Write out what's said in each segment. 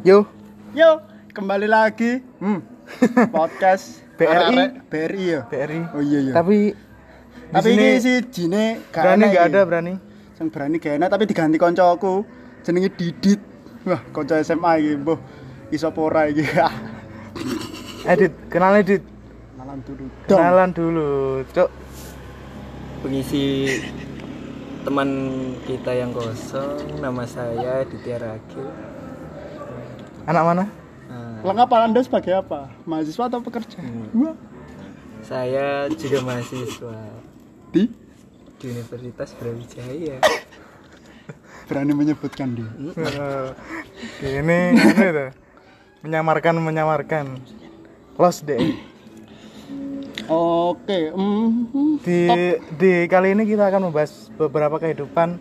Yo, Yo, kembali lagi. Hmm. Podcast BRI. BRI ya. BRI. Oh iya iya. Tapi Tapi ini si Jine gak berani enak nggak iki. ada berani. Sing berani gak enak tapi diganti koncoku. Jenenge Didit. Wah, konco SMA iki, mbuh. Iso apa ora iki. Edit, kenal Edit. Kenalan dulu. Dong. Kenalan dulu, Cuk. pengisi teman kita yang kosong nama saya Ditya Ragil Anak mana? Nah, Lengkap Anda sebagai apa? Mahasiswa atau pekerja? Wah. saya juga mahasiswa Di di Universitas Brawijaya berani menyebutkan dia. Ini ini tuh. Menyamarkan menyamarkan. Los deh. Oke, mm, Di di kali ini kita akan membahas beberapa kehidupan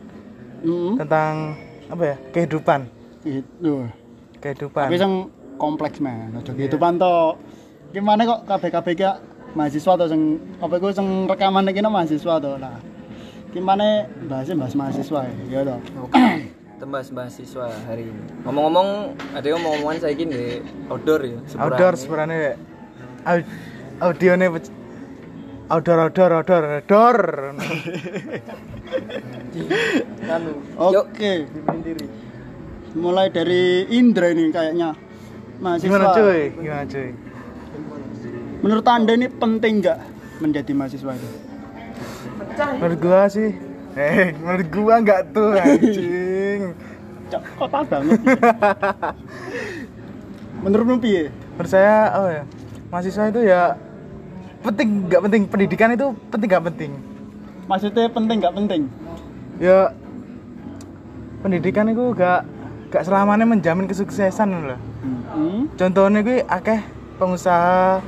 mm, tentang apa ya? Kehidupan. itu. Kehidupan. Tapi sing kompleks men. Aja gitu panto. Gimana kok KBKB ki mahasiswa atau sing apa iku sing rekaman iki no mahasiswa to lah. Gimana bahasnya bahas mahasiswa ya, ya toh. tembas mahasiswa hari ini ngomong-ngomong ada yang ngomong-ngomongan saya gini di outdoor ya sepurane. outdoor sebenarnya Au- audionya pec- outdoor outdoor outdoor outdoor yuk Oke. Mulai dari Indra ini kayaknya. Mahasiswa. gimana cuy gimana cuy Menurut Anda ini penting nggak menjadi mahasiswa itu? menurut gua sih eh menurut gua enggak tuh anjing Cok, kota banget. Menurutmu piye? menurut saya oh ya mahasiswa itu ya penting nggak penting pendidikan itu penting nggak penting Maksudnya penting nggak penting? ya pendidikan itu gak gak selamanya menjamin kesuksesan loh Hmm. contohnya gue akeh pengusaha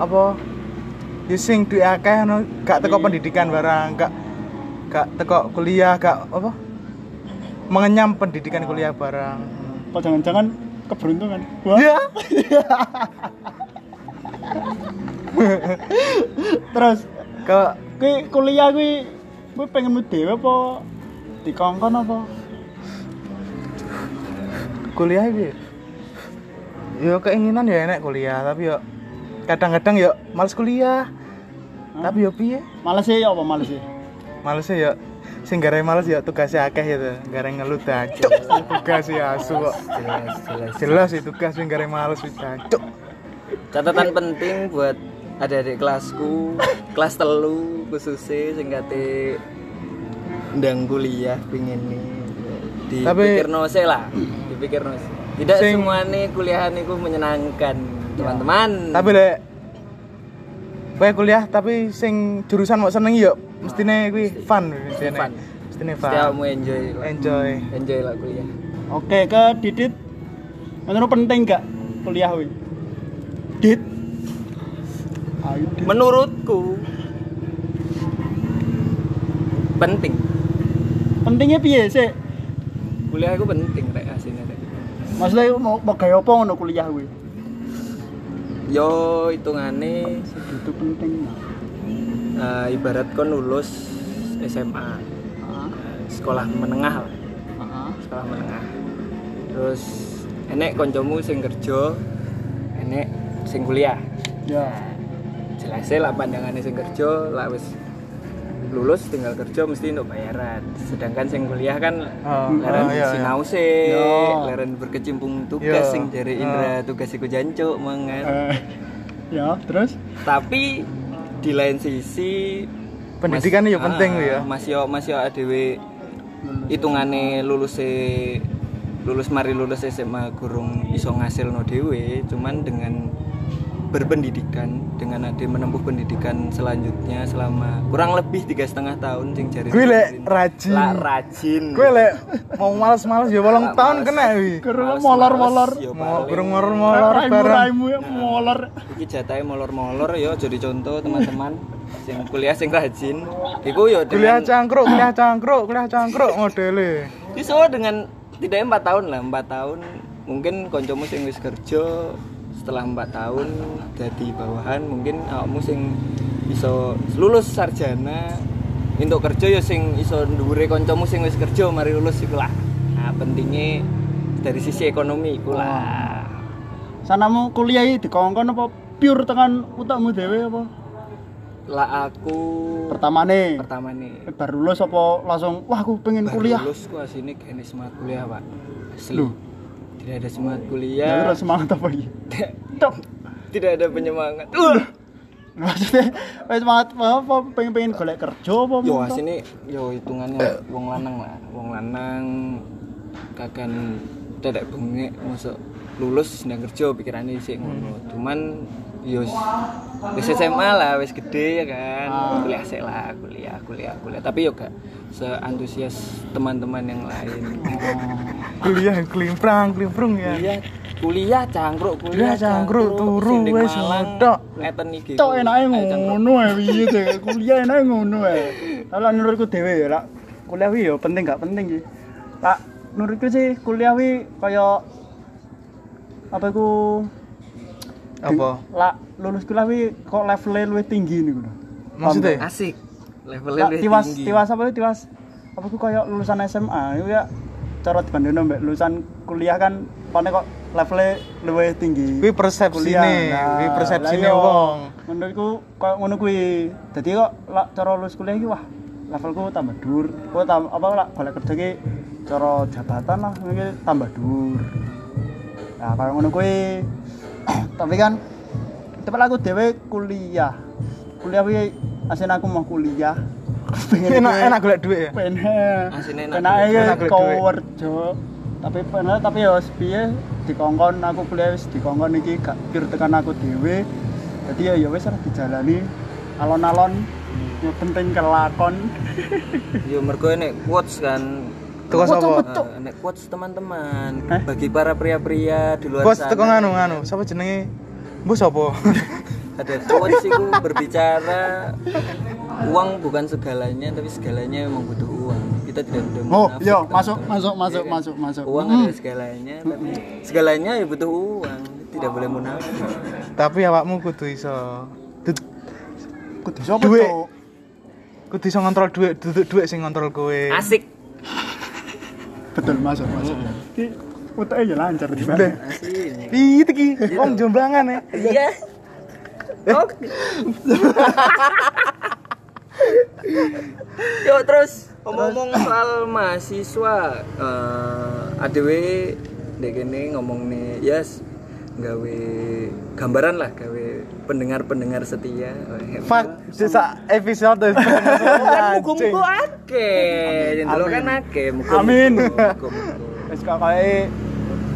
apa ya sing duwe akeh no, gak teko Iya. pendidikan barang gak gak teko kuliah gak apa mengenyam pendidikan kuliah barang Kok jangan-jangan keberuntungan? Wah. ya Terus ke kuliah kui kui pengen mu apa dikongkon apa? Kuliah gitu yo keinginan ya enak kuliah tapi yo kadang-kadang yo males kuliah. Tapi yo piye? Males sih ya apa males sih? malesnya ya sing gara males ya tugasnya akeh gitu gara ngeluh dancuk tugas ya asu kok. Jelas jelas. Jelas itu tugas sing gara males wis catatan penting buat adik-adik kelasku kelas telu khususnya sing kate ndang kuliah pingin nih Tapi- dipikir nose lah dipikir nose tidak Sing- semua nih kuliahan itu menyenangkan teman-teman tapi lek bae kuliah tapi sing jurusan mau seneng yo mestine kuwi fun mestine Fun. mestine Mesti kamu fun enjoy lah. enjoy enjoy lah kuliah Oke, ke Didit. Menurut penting nggak kuliah kuwi? Dit. Ayo Dit. menurutku penting Pentingnya piye sih? kuliah itu penting Maksudnya mau mau gaya apa ngono kuliah kuwi? yo hitungane Segitu pentingnya. eh, ibarat kon lulus SMA Ah, sekolah menengah lah ah, sekolah menengah terus enek koncomu sing kerja enek sing kuliah Ya. jelasnya lah pandangannya sing kerja lah wis lulus tinggal kerja mesti untuk bayaran sedangkan sing kuliah kan Oh, leren oh, iya, iya. sinau sih Yo. leren berkecimpung tugas Yo. sing dari Indra tugas iku jancuk mangan Eh, ya, terus tapi di lain sisi Pendidikan mas- ya penting ah, ya. Mas yo mas yo adewe hitungane lulus lulus mari lulus SMA gurung iso ngasil no dewe cuman dengan berpendidikan dengan ade menempuh pendidikan selanjutnya selama kurang lebih tiga setengah tahun sing jari Kuwi lek rajin. lah rajin Gue lek mau males-males ya bolong tahun kena wi. Kurang molor-molor. paling. burung molor-molor Raimu bareng. ya molor. iki jatahe molor-molor yo jadi contoh teman-teman sing kuliah sing rajin iku yo Kuliah dengan cangkruk, kuliah cangkruk, kuliah cangkruk modele. iso dengan tidak empat tahun lah empat tahun mungkin koncomu sing wis kerja setelah empat tahun jadi bawahan mungkin awakmu sing iso lulus sarjana untuk kerja ya sing iso dhuwure kancamu sing wis kerja mari lulus iku lah. Nah pentingnya dari sisi ekonomi iku lah. Sanamu kuliah iki dikongkon apa pure tekan utakmu dhewe apa? lah aku Pertamane. Pertama nih eh, baru lulus apa langsung wah aku pengen kuliah. lulus ku asine gak ada semangat kuliah pak. Asli. Loh. Tidak ada semangat kuliah terus semangat apa? Tok. tidak ada penyemangat uh. Maksudnya semangat apa pengen pengen golek kerja apa? yo asine yo hitungannya wong lanang lah wong lanang kakan tidak bengek masuk lulus nang kerja pikirannya sih ngono cuman yo wis SMA lah wis gede ya kan kuliah sih lah kuliah kuliah kuliah tapi yo gak seantusias teman-teman yang lain kuliah klimprang klimprung ya kuliah kuliah cangkruk Kuliah cangkruk, turu, wes, ngetok. ngeten iki Cok enake ngono ae piye. Kuliah enake ngono ae. Kalau menurutku dhewe ya, Lak. Kuliah wi yo penting gak penting sih. Lak menurutku sih kuliah wi kaya apa iku apa? Lak lulus kuliah wi kok levelnya luwih tinggi niku lho. maksudnya? Asik. Levelnya lebih tiwas tinggi. tiwas apa tiwas apa iku kaya lulusan SMA itu ya cara dibandingno mbek lulusan kuliah kan pone kok levelnya luwih tinggi. kuwi persepsine Nah, kuwi persepsine lah iya. wong. Menurutku koyo ngono kuwi. Dadi kok lak cara lulus kuliah iki wah levelku tambah dhuwur. Kok tam, apa lak golek kerja iki cara jabatan lah iki tambah dhuwur. Nah koyo ngono kuwi tapi kan tapi aku dhewe kuliah. Kuliah kuwi asin aku mau kuliah. Pengen enak enak golek duit ya? pengen Asine enak enak ya duit. kerja tapi bener tapi ya piye? Dikongkon aku kuliah wis dikongkon iki gak pure tekan aku dhewe. Jadi ya ya wis lah dijalani alon-alon. Yang penting kelakon. Yo mergo nek quotes kan Teko sapa? Eh, nek quotes teman-teman Hah? bagi para pria-pria di luar bos sana teko nganu nganu sapa jenenge bos apa ada quotes itu berbicara uang bukan segalanya tapi segalanya memang butuh uang kita tidak butuh oh iya teman-teman. masuk masuk masuk kan? masuk masuk uang Hmm. adalah segalanya tapi segalanya ya butuh uang tidak boleh munafik tapi awakmu kudu iso kudu sapa Duit. Cuk? kudu iso ngontrol duit duduk duit sing ngontrol kowe asik betul masuk masuk iki utake ya lancar di asik Ih, iki. Wong jomblangan ya. iya. Oke Yuk terus. Ngomong soal mahasiswa eh ADW dek kene ngomong nih yes gawe gambaran lah gawe pendengar-pendengar setia. Fuck, sisa episode kan akeh. Yen delok kan muga-muga. Amin. Wis kok kae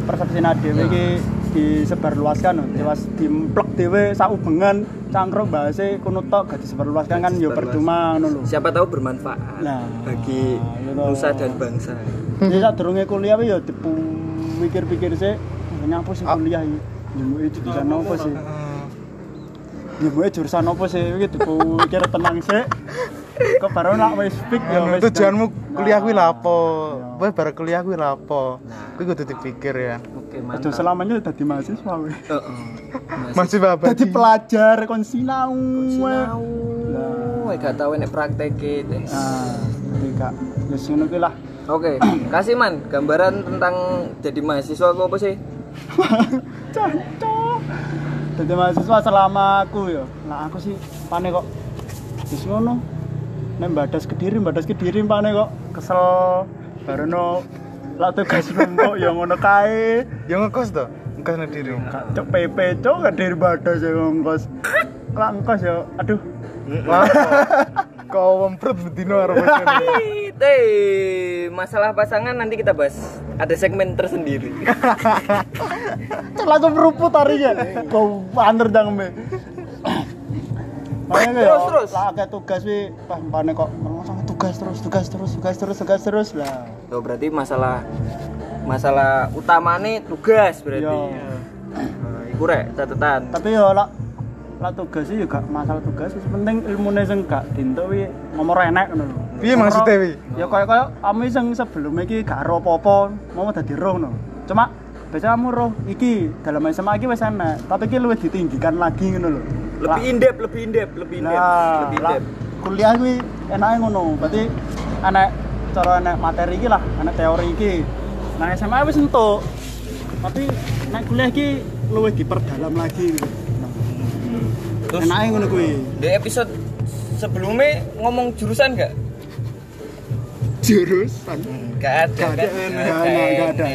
persepsi dhewe iki disebarluaskan lho tiwas dimplek dhewe saubengan cangkruk bahase kono tok gak disebarluaskan kan yo percuma ngono lho. Siapa tahu bermanfaat Nah, bagi toh. nusa dan bangsa. Jadi saat durunge kuliah ya dipikir-pikir sih nyapa sih kuliah iki. Nyemuke jurusan apa sih? Nyemuke jurusan apa sih? Iki dipikir tenang sih. Kok baru nak wis fix ya wis. tujuanmu kuliah kuwi lha apa Iya. kowe bar kuliah kuwi lha apa kuwi kudu dipikir ya oke Aja mantap selamanya dadi mahasiswa weh. Heeh. masih babat Dadi pelajar kon sinau. Sinau. Nah. Wah, gak tahu nek praktek tes. Nah, jadi kak, ya ngono kuwi lah. Oke, kasih man gambaran tentang jadi mahasiswa kok apa sih? Cancok. Jadi mahasiswa selama aku ya. Nah aku sih panik kok. Wis ngono. Nek badas kediri, badas kediri panik kok. Kesel barono lak tugas numpuk ya ngono kae. ya ngekos to ngekos nang diri cok PP cok kediri badas ya ngkos. Lak ngkos ya aduh. Lah, kau wempret bedino Teh, masalah pasangan nanti kita bahas. Ada segmen tersendiri. Langsung meruput harinya. Kau jangan be. Makanya kayak Terus, terus. lah kayak tugas wi, pas panik kok sama tugas terus, tugas terus, tugas terus, tugas terus lah. Oh, berarti masalah masalah utamanya tugas berarti. Iya. Nah, iku rek catatan. Tapi ya lah lah tugas sih juga masalah tugas sih penting ilmune sing gak dintuk wi ngomong enek ngono lho. Piye maksudnya, wi? Ya kayak kayak kamu sing sebelum iki gak ro apa-apa, mau dadi roh no. Cuma biasanya kamu roh iki dalam SMA iki wis enak, tapi iki luwih ditinggikan lagi ngono lho. Lebih indep, lebih indep, lebih indep, Nah, lebih indep. kuliah kuwi enake ngono. Berarti enek cara enek materi iki lah, enek teori iki. Nah, SMA wis entuk. Tapi nek kuliah iki luwih diperdalam lagi gitu. Terus Enake ngono kuwi. di episode sebelumnya ngomong jurusan gak? Jurusan. Gak ada Gak ada, kan? gak ada.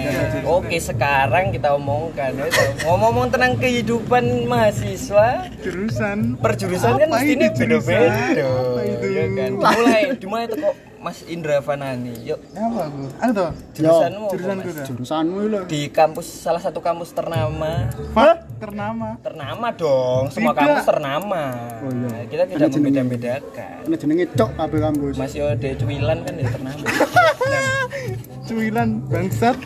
Oke sekarang kita omongkan. Ngomong-ngomong tentang kehidupan mahasiswa Jurusan perjurusan kan Apa mesti ini itu jurusan? beda-beda itu? ya kan dimulai dimulai tuh kok Mas Indra Fanani yuk apa aku? Aku tuh jurusanmu apa, jurusan Mas? gue dah. Jurusanmu lho. di kampus salah satu kampus ternama Pak ternama. ternama dong semua Tidak. kampus ternama Oh, iya. Nah, kita tidak membeda-bedakan Ini jenenge cok kabeh kampus. Mas Yode Cuilan kan ya ternama Cuilan bangsat.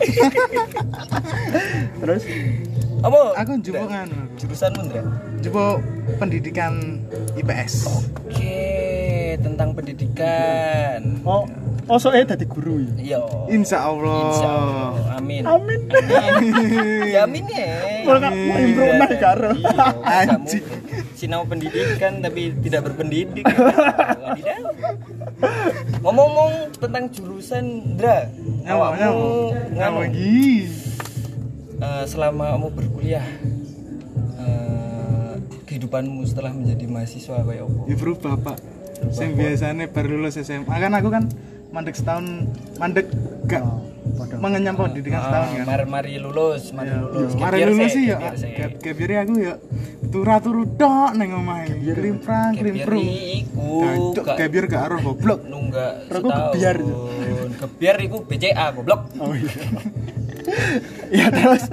Terus apa Aku njupuk kan. jurusanmu Indra Njupuk pendidikan IPS. oke tentang pendidikan oh oh soalnya dadi guru ya. iya Insya Allah. Insya Allah. Amin. Amin. ya amin ya. Kalau nggak mau improve karo. Iya, Anjing. Sinau pendidikan tapi tidak berpendidik. Wadidaw. Ngomong-ngomong tentang jurusan Dra, awakmu Nyawa lagi. eh, selama kamu berkuliah eh, kehidupanmu setelah menjadi mahasiswa kayak apa? Ya berubah pak. Yang biasanya baru lulus SMA kan aku kan mandek setahun mandek gak Oh, mengenyam pendidikan setahun Ah, kan. mari mari lulus, mari Ya, lulus. Gap Mari lulus sih, ya. gap year aku ya turu turu tok neng omahe. Klimprang Gap year klimprung. iku gap year gak aruh goblok. nunggak Terus aku gebiar. setahun. Gebiar iku BCA goblok. Oh iya. Iya terus.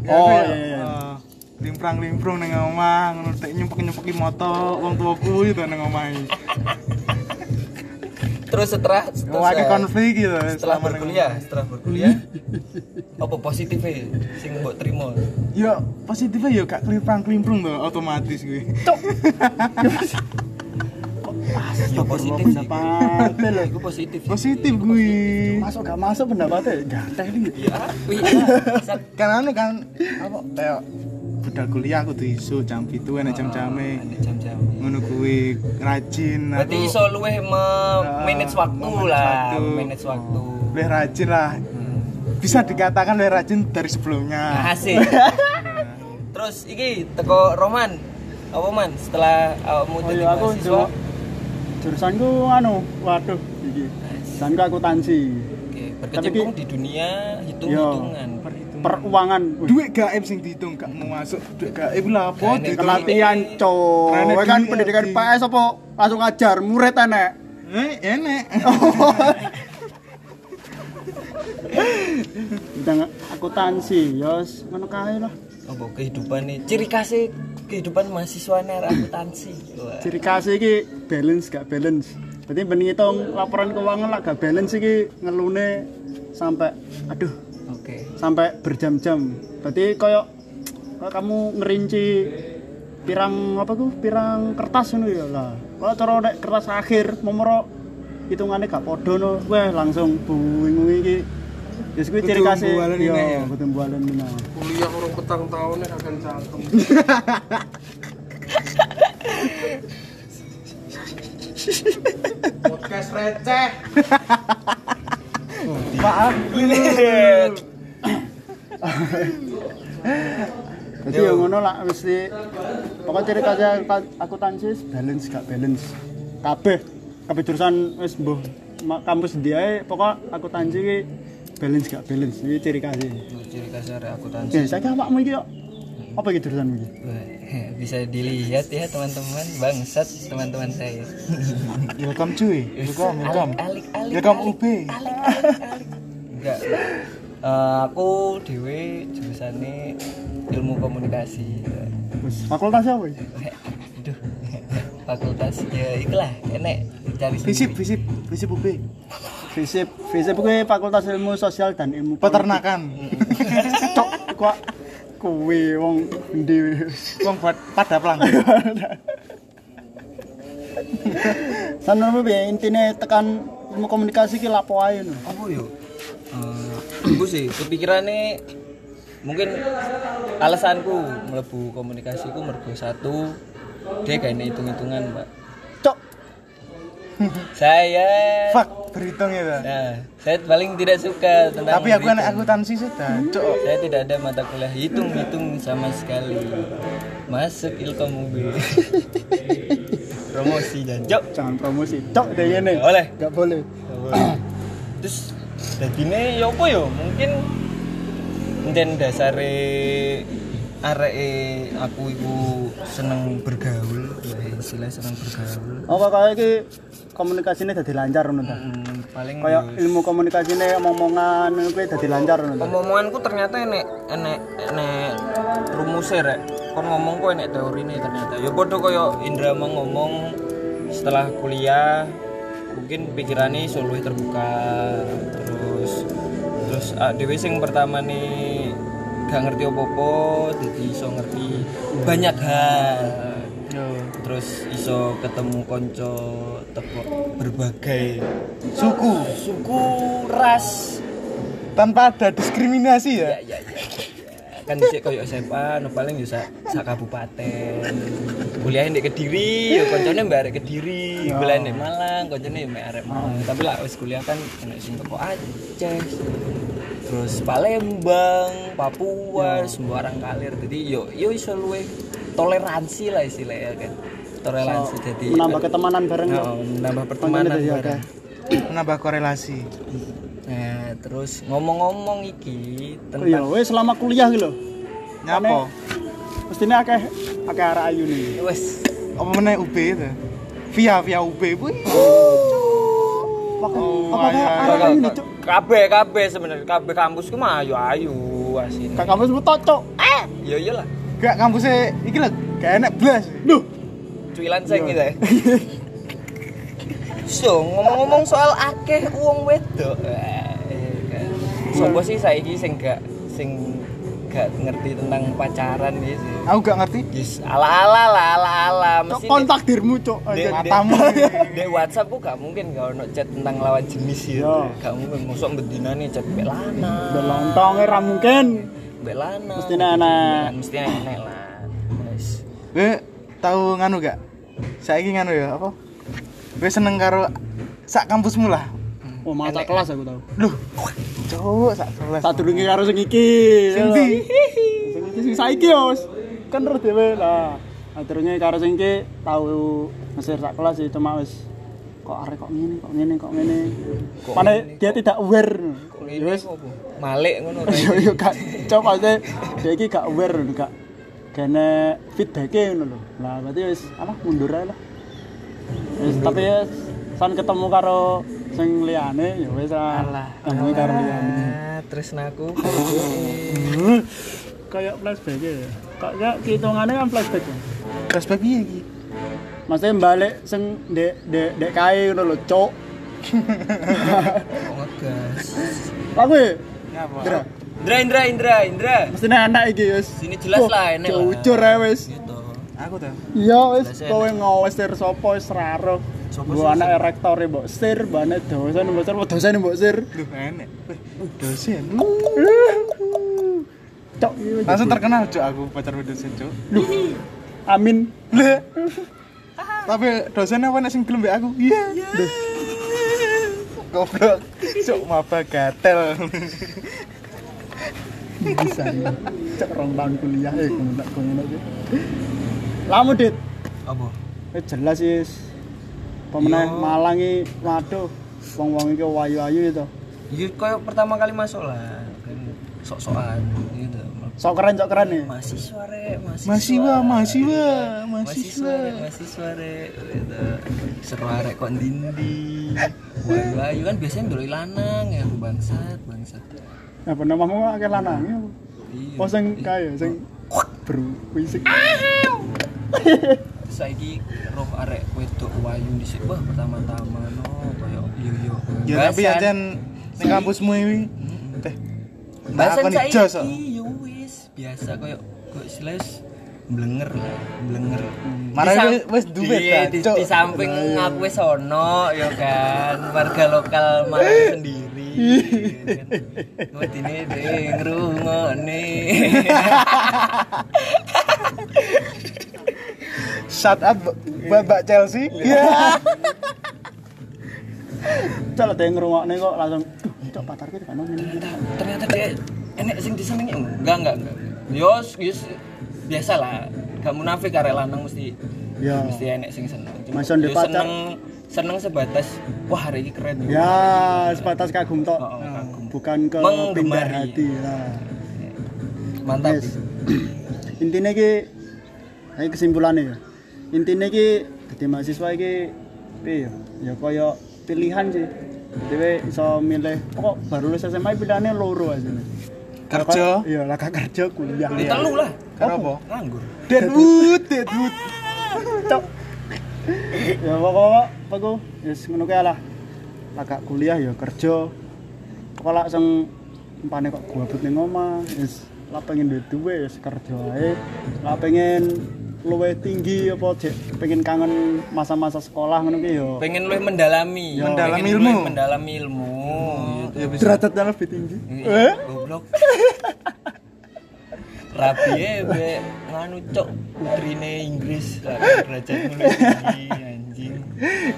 Ya, Oh aku ya, iya iya. Eh, Limprang limprung neng omah ngono tek nyumpek nyumpeki moto wong tuaku itu neng omahe. Terus setelah Wah ke konflik gitu setelah berkuliah, setelah berkuliah apa positifnya sing mbok trimo? Ya positifnya ya gak klimprang klimprung tuh otomatis gue. Ya positif sih. Iku positif. Positif gue. Masuk gak masuk pendapatnya ganteng nih. Iya, Kan anu kan apa kayak budal kuliah aku tuh isu jam itu enak jam-jame. Ngono kuwi rajin Berarti aku iso luweh me- manage waktu lah, waktu. manage waktu. lebih rajin lah bisa dikatakan lebih rajin dari sebelumnya Asik. Terus iki teko Roman. Apa man setelah awakmu Oh jadi iya aku mahasiswa? jurusanku anu, waduh iki. Jurusanku akuntansi. Oke, berkecimpung di dunia hitung-hitungan. Peruangan. Wih, duit gaib sing dihitung gak mau masuk duit gaib lah apa cok. Rene Kowe kan pendidikan. PS apa langsung ngajar murid enek. eh enek Bidang akuntansi, yos ngono kae lah. Apa kehidupan nih? Ciri khasnya kehidupan mahasiswa nih akuntansi. Ciri khas iki balance gak balance. Berarti ben ngitung laporan keuangan lah gak balance iki ngelune sampai aduh. Sampai berjam-jam. Berarti koyo kamu ngerinci pirang apa ku? Pirang kertas ngono ya lah. Kalau cara nek kertas akhir momoro hitungannya gak podo no. Weh langsung bingung iki. Wis kuwi ciri khas ya. Kudu mbualen ini. kuliah orang petang tahunnya akan cangkem podcast receh maaf Jadi ya ngono lah mesti pokoknya ciri khasnya akuntansi wis balance gak balance. Kabeh kabeh jurusan wis mbuh kampus dia pokok akuntansi ki balance gak balance iki ciri khasnya. Ciri khas akuntansi. Oke, saya awakmu iki yo apa iki jurusanmu iki? Wah, Bisa dilihat ya teman-teman, bangsat teman-teman saya. welcome cuy welcome welcome welcome UB alik, alik, alik. Enggak. Eh, aku dewe jurusannya ilmu komunikasi. Fakultas apa iki? Aduh. Fakultas ya itulah enek cari visip visip visip UB FISIP, FISIP kuwi Fakultas Ilmu Sosial dan Ilmu peternakan Cok, kok kuwi wong endi wong buat pada pelang Sanurmu piye intine tekan ilmu komunikasi ki lapo ae no. apa yo Aku sih kepikirannya mungkin alasanku melebu komunikasi ku mergo satu dia kayak hitung hitungan pak Cok, saya fuck berhitung ya Pak. nah saya paling tidak suka tentang Tapi aku anak akuntansi sudah, cok. saya tidak ada mata kuliah hitung-hitung sama sekali masuk ilkom UB promosi dan jok Jangan promosi. Cok deh ini. Nggak boleh. Gak boleh. terus dadine ya apa ya? Mungkin enten dasare arek aku iku seneng bergaul ya istilah seneng bergaul. Apa kayak iki komunikasinya jadi lancar ngono ta? Hmm, paling Kayak ya ilmu komunikasinya omong-omongan ngono kuwi dadi lancar ngono ta? omonganku ternyata enek enek enek rumusnya rek. Kon ngomong kok enek teori nih ternyata. Ya bodoh koyo Indra ngomong setelah kuliah mungkin pikirannya iso luwih terbuka terus terus ah, dewe sing pertama nih gak ngerti apa-apa jadi iso ngerti banyak hal. Terus iso ketemu konco teko berbagai Suku. Suku ras tanpa ada diskriminasi ya. ya ya ya kan bisa koyo SMA no paling bisa sak kabupaten kuliah di kediri yo koncone mbak arek kediri kuliah di Malang koncone mbak arek Malang tapi lah wis kuliah kan enak sing teko Aceh terus Palembang Papua sembarang kalir jadi yo yo iso luwe toleransi lah istilahnya kan toleransi jadi Menambah ketemanan bareng. Oh, menambah pertemanan bareng. Menambah korelasi. Nah, terus ngomong-ngomong iki Oh iya, tentang wes selama kuliah gitu loh. Mestinya akeh akeh arek ayu nih. wes Apa meneh UB itu? Via via UB, Bu. Pakai Oh, apa kayak iya, iya. ayu nih, Cuk? kabeh kabeh sebenarnya kabeh kampus mah ayu ayu asine Kak kamu sebut cok. ya iyalah Gak kampusnya iki lho, gak enak blas. Duh, cuilan saya gitu ya so ngomong-ngomong soal akeh uang wedok eh, kan. sopo sih saiki sing gak sing gak ngerti tentang pacaran gitu Aku gak ngerti. Yes, ala-ala lah, ala-ala cok mesti kontak dirmu cok. Aja. matamu. di WhatsApp ku gak mungkin gak ono chat tentang lawan jenis ya. Yo. Gak mungkin mosok bedina nih chat mbek lana. Belontong ra mungkin. Mbek lana. Mesti enak. Mesti enak lah. Gue tahu nganu gak? Saiki nganu ya, apa? Gue seneng karo sak kampusmu lah. Oh, mata kelas aku tahu. Duh, cowok sak kelas. Tak durunge karo sing iki. Sing ndi? Sing iki sing saiki yos. Kan terus dhewe lah. Aturnya karo sing iki tahu ngesir sak kelas sih cuma wis kok arek kok ngene kok ngene kok ngene. Pane dia tidak aware. Opo? Malik ngono ta. Yo yo gak coba maksudnya dia iki gak aware gak kene feedback ngono lho. Lah berarti wis apa mundur ae lah. Wis tapi ya san ketemu karo sing liyane ya wis lah. Ketemu karo liyane. Ah, tresnaku. Kayak flashback ya. Kayak hitungannya kan flashback ya. Flashback piye iki? Maksudnya balik sing dek dek dek kae ngono lho, cok. Ngegas. Lagu ya? Nyapa? Dra. Indra, Indra, Indra, Indra. Mesti anak iki wis. Sini jelas lah, lah. Jujur ae wis. Gitu. Aku tuh. Iya wis kowe enak. ngawesir sapa wis raro. Sih, anak rektor mbok sir, bane dosen mbok sir, dosen mbok sir. Duh, enek. Dosen. Cok Langsung terkenal, Cuk, aku pacar dosen, Cuk. Duh. Amin. Lah. Tapi dosennya apa nek sing gelem aku? Iya. Goblok. Cuk, maba gatel. Bisa. ya. Cok rong tahun kuliah eh ngono ngono iki. Lamu dit. Apa? Wis jelas sih. Pemenang Yo. Malang iki waduh wong-wong iki wayu-ayu itu. Ya kayak pertama kali masuk lah kan sok-sokan gitu. Sok keren sok keren nih. Mahasiswa re, mahasiswa. Mahasiswa, mahasiswa, Mahasiswa, mahasiswa. re, mahasiswa re, gitu. Seru arek kok ndindi. Wah, ayu kan biasanya dulu lanang ya bangsat, bangsat. Apa namamu akeh lanange apa? Iya. Oh sing kaya sing berwisik. Terus saiki roh arek wedok wayu dhisik wah pertama-tama no koyo yo yo. Ya tapi aja ning kampusmu iki. Teh. Bahasan kok. saiki yo wis biasa koyo koyo istilahnya blenger blenger. Marah Di sam- wis- wis duwe, Iya, di, Cuk. di samping aku wis ono ya kan, warga lokal Malang sendiri. Wedine dhewe ngrungokne. Shut up buat Mbak Chelsea. Iya. Cok ada yang ngerungokne kok langsung "Duh, cok pacarku kan ngene ngene ternyata dia enek sing disenengi. Enggak enggak enggak. Yo yo biasa lah gak munafik karek lanang mesti Ya. mesti enek sing seneng. Cuma pacar- seneng seneng sebatas wah hari ini keren. Ya sebatas kagum tok. Oh, oh, kagum. bukan ke pindah hati lah mantap. Yes. intinya ki ini kesimpulannya ya intinya ki jadi mahasiswa ki ya ya kaya pilihan sih. Dewe iso milih pokok baru lulus SMA pilihannya loro aja nih Kerja. iya lah kerja kuliah. Di telu lah. Karo apa? nganggur. Deadwood, Deadwood. cok. Ya pokok pokok yes ngono kae lah gak kuliah ya kerja. Pokok lah sing umpane kok gabut ning omah yes lah pengen duwe duwe ya kerja ae. Lah pengen luwih tinggi apa cek pengen kangen masa-masa sekolah ngono ki ya pengen lu mendalami. Ya. Mendalami Pengen ilmu. mendalami ilmu. Gitu. Ya bisa. derajatnya lebih tinggi. Iya, goblok. Rapi ya be nganu cok putrine Inggris. Lah derajat mulai tinggi anjing.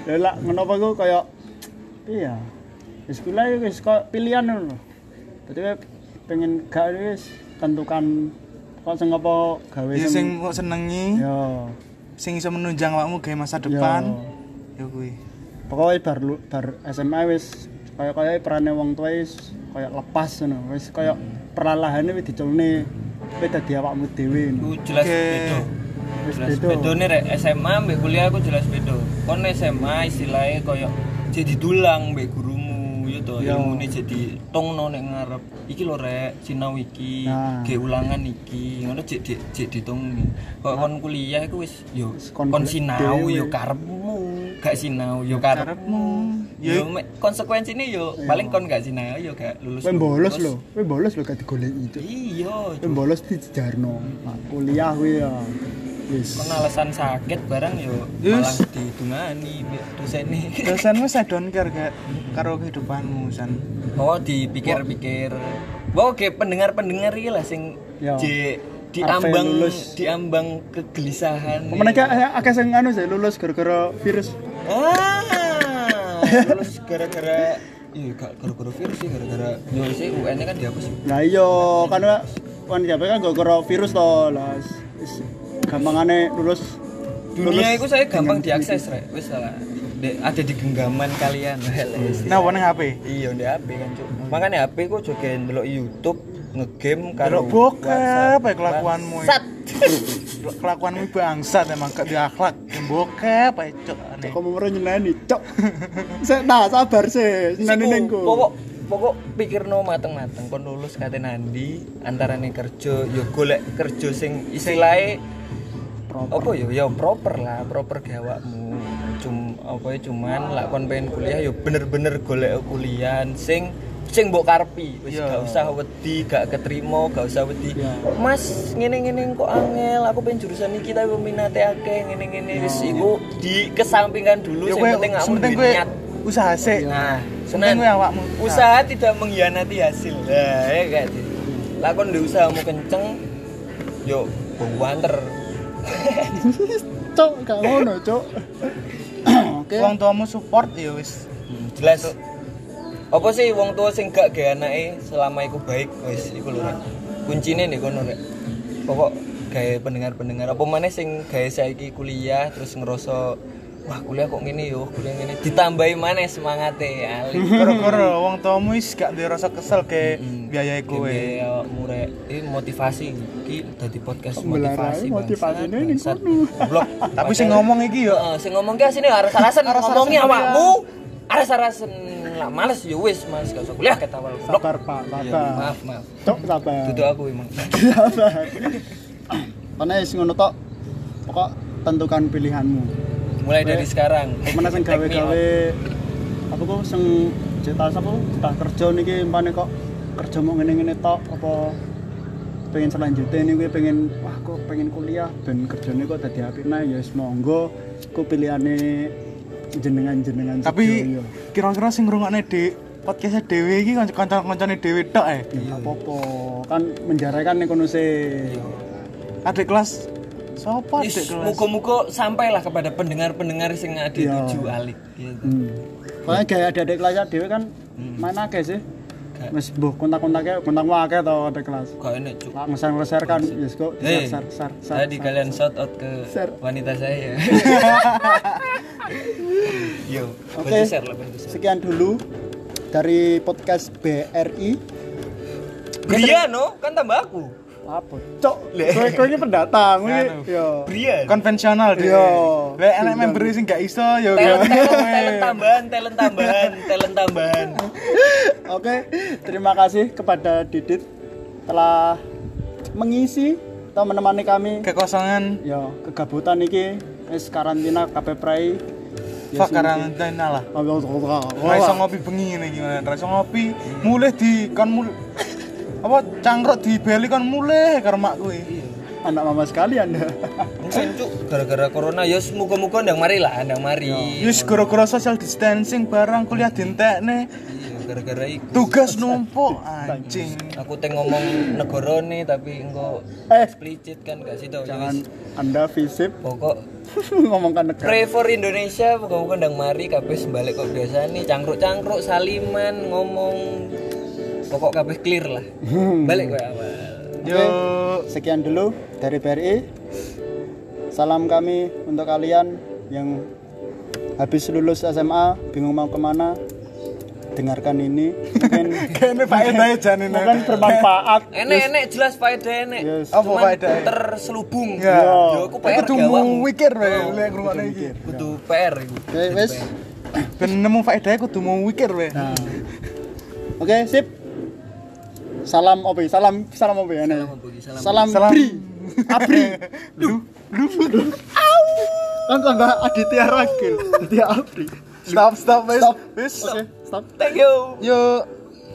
Ya lah ngono apa ku kaya iya. Wis kuliah ya wis kok pilihan ngono dadi pengen gak wis tentukan kok sing apa gawe Ya sing kok senengi, ya. Sing iso menunjang awakmu gawe masa depan. Ya kuwi. pokoknya bar bar SMA wis kaya kaya perane wong tua wis kaya lepas ngono wis kaya perlalahane wis diculne kowe dadi awakmu dhewe ngono. Jelas beda. Wis jelas beda. nih rek SMA mbek kuliah aku jelas beda. Kon SMA istilahnya koyo jadi tulang mbek gurumu ya to Ya. ilmune jadi tongno nek ngarep. Iki lho rek sinau iki Nah. ge ulangan iki ngono jek jek jek ditongi kok kon kuliah iku wis yo kon sinau yo karepmu. Gak sinau yo karepmu. Ya yo konsekuensine yo paling kon gak sinau yo gak lulus kowe bolos lho kowe bolos lho gak digoleki itu iya kowe bolos dijarno. Nah, kuliah kuwi ya alasan sakit barang yo Yes. malah didungani mbek dosene dosenmu saya don't care gak karo kehidupanmu san. oh dipikir-pikir Wah, oke pendengar-pendengar iki lah sing Ya. di Arep diambang lulus. diambang kegelisahan. Pemenang akeh sing anu sih lulus gara-gara virus. Ah, lulus gara-gara iya gak gara-gara virus sih gara-gara yo sih UN kan dihapus. Lah iya, kan kan kan gara-gara virus to. Lah wis gampangane lulus Dunia itu saya gampang diakses, rek. Wis lah. Ada di genggaman kalian. Nah, nang HP. Iya, di HP kan, Cuk. Makanya HP kok juga ndelok YouTube, ngegame karo Delok bokep ae kelakuanmu. Sat. Kelakuanmu bangsat emang gak di akhlak. Bokep ae cok aneh. Kok mau nyeneni, cok. Saya nah sabar sih, nyeneni nengku. pokok pokok pikirno mateng-mateng kon lulus kate nandi antarane kerja yo golek kerja sing istilahnya apa yo yo proper lah proper ge awakmu cum apa ya cuman lak kon pengen kuliah yo bener-bener golek kuliah sing sing mbok karepi wis Iya. gak usah wedi gak keterima gak usah wedi Iya. Mas ngene-ngene kok angel aku pengen jurusan iki tapi peminate akeh ngene-ngene wis iku dikesampingkan dulu Ya sing penting kowe niat usaha sik. Nah, Penting kowe awakmu. Usaha tidak mengkhianati hasil. Nah, ya kan. Lakon di usahamu kenceng, yo banter. Cok, gak ngono, cok. Oke. Wong tuamu support ya wis. Hmm, jelas. Apa sih wong tua sing gak gawe anake selama iku baik wis iku lho rek. Kuncine nih kono rek. Pokok gawe pendengar-pendengar apa maneh sing gawe saiki kuliah terus ngerasa wah kuliah kok ngene yo, kuliah ngene ditambahi maneh semangate ali. Gara-gara wong tuamu wis gak duwe rasa kesel ke Mm. biayai kowe. Gede awakmu rek. Iki motivasi iki dadi podcast motivasi. ning bangsat. kono. Goblok. Tapi sing ngomong iki yo Heeh, sing ngomong ki asine aras-arasen Aras-arasen ngomongi kuliah. awakmu. Aras-arasen lah males yo wis males gak usah kuliah ket awal. Goblok. Sabar, Pak, Iya, sabar. maaf, maaf. Cok, sabar. Duduk aku emang. Sabar. Karena ngono tok. Pokok tentukan pilihanmu. Mulai dari sekarang. mana me gawe-gawe apa kok sing cita apa cita kerja niki umpane kok. Kerja mau ngene-ngene tok apa pengen selanjutnya ini gue pengen wah kok pengen kuliah dan kerjanya kok tadi apik. Nah ya wis monggo ku pilihane jenengan-jenengan tapi kira-kira sing ngrungokne di podcastnya Dewi iki kanca-kancane Dewi tok eh. ya apa-apa. Kan menjarakan nih kono sih. Adik kelas Sopo adik kelas? Muga-muga sampailah kepada pendengar-pendengar sing ada Iya. tujuh alik gitu. hmm. Kayak ada adik kelas dhewe kan mana akeh sih Wis mbuh kontak-kontaknya kontakmu akeh to ada kelas. Gak enak cuk. Lah ngeser-ngeser kan yes kok Hei, share share share. Tadi kalian shout out ke Share. wanita saya. Yo, share lah, share. Sekian dulu dari podcast BRI. Bria no, kan tambah aku. Apa? Cok, kowe kowe ini pendatang, kowe Anu. yo. Bria. konvensional deh Iya. lek enek member sing gak iso ya Talent, tambahan, talent tambahan, talent tambahan. Oke, terima kasih kepada Didit telah mengisi atau menemani kami kekosongan ya kegabutan iki wis karantina kabeh prai. Ya, Fuck karantina lah iso ngopi bengi ngene iso ngopi, mulih di kon mulih apa cangkruk di beli kon mulih karo mak kuwi. Anak mama sekali Anda. Mungkin cuk, gara-gara corona ya semoga-moga ndang mari lah, ndang mari. Wis gara-gara social distancing barang kuliah dientekne, Iya, gara-gara iku. tugas numpuk anjing. Aku teh ngomong negara nih tapi engko Eh. explicit kan gak sih tau. Jangan Jangan Anda visip pokok ngomongkan negara. pray for Indonesia moga-moga ndang mari kabeh balik kok biasa nih cangkruk-cangkruk saliman ngomong pokok kabeh clear lah. Balik kowe awal. Yo Sekian dulu dari BRI. Salam kami untuk kalian yang habis lulus SMA bingung mau ke mana. Dengarkan ini mungkin kene faedahe jane mungkin bermanfaat. Enek-enek jelas faedah enek. Yes. Apa faedah? terselubung. Ya. Yo aku PR kudu mikir lek ngrungokne iki. Kudu PR iku. Oke, wes. Ben nemu faedahe kudu mau mikir wae. Nah. Oke, sip. Salam opi, salam salam opi ya. Salam? Salam. Salam, Salam. Bri. Abri. Lu lu Au. Kan tambah Aditya Ragil. Aditya Abri. Stop stop wis. Stop. Wis. Stop. Thank you. Yo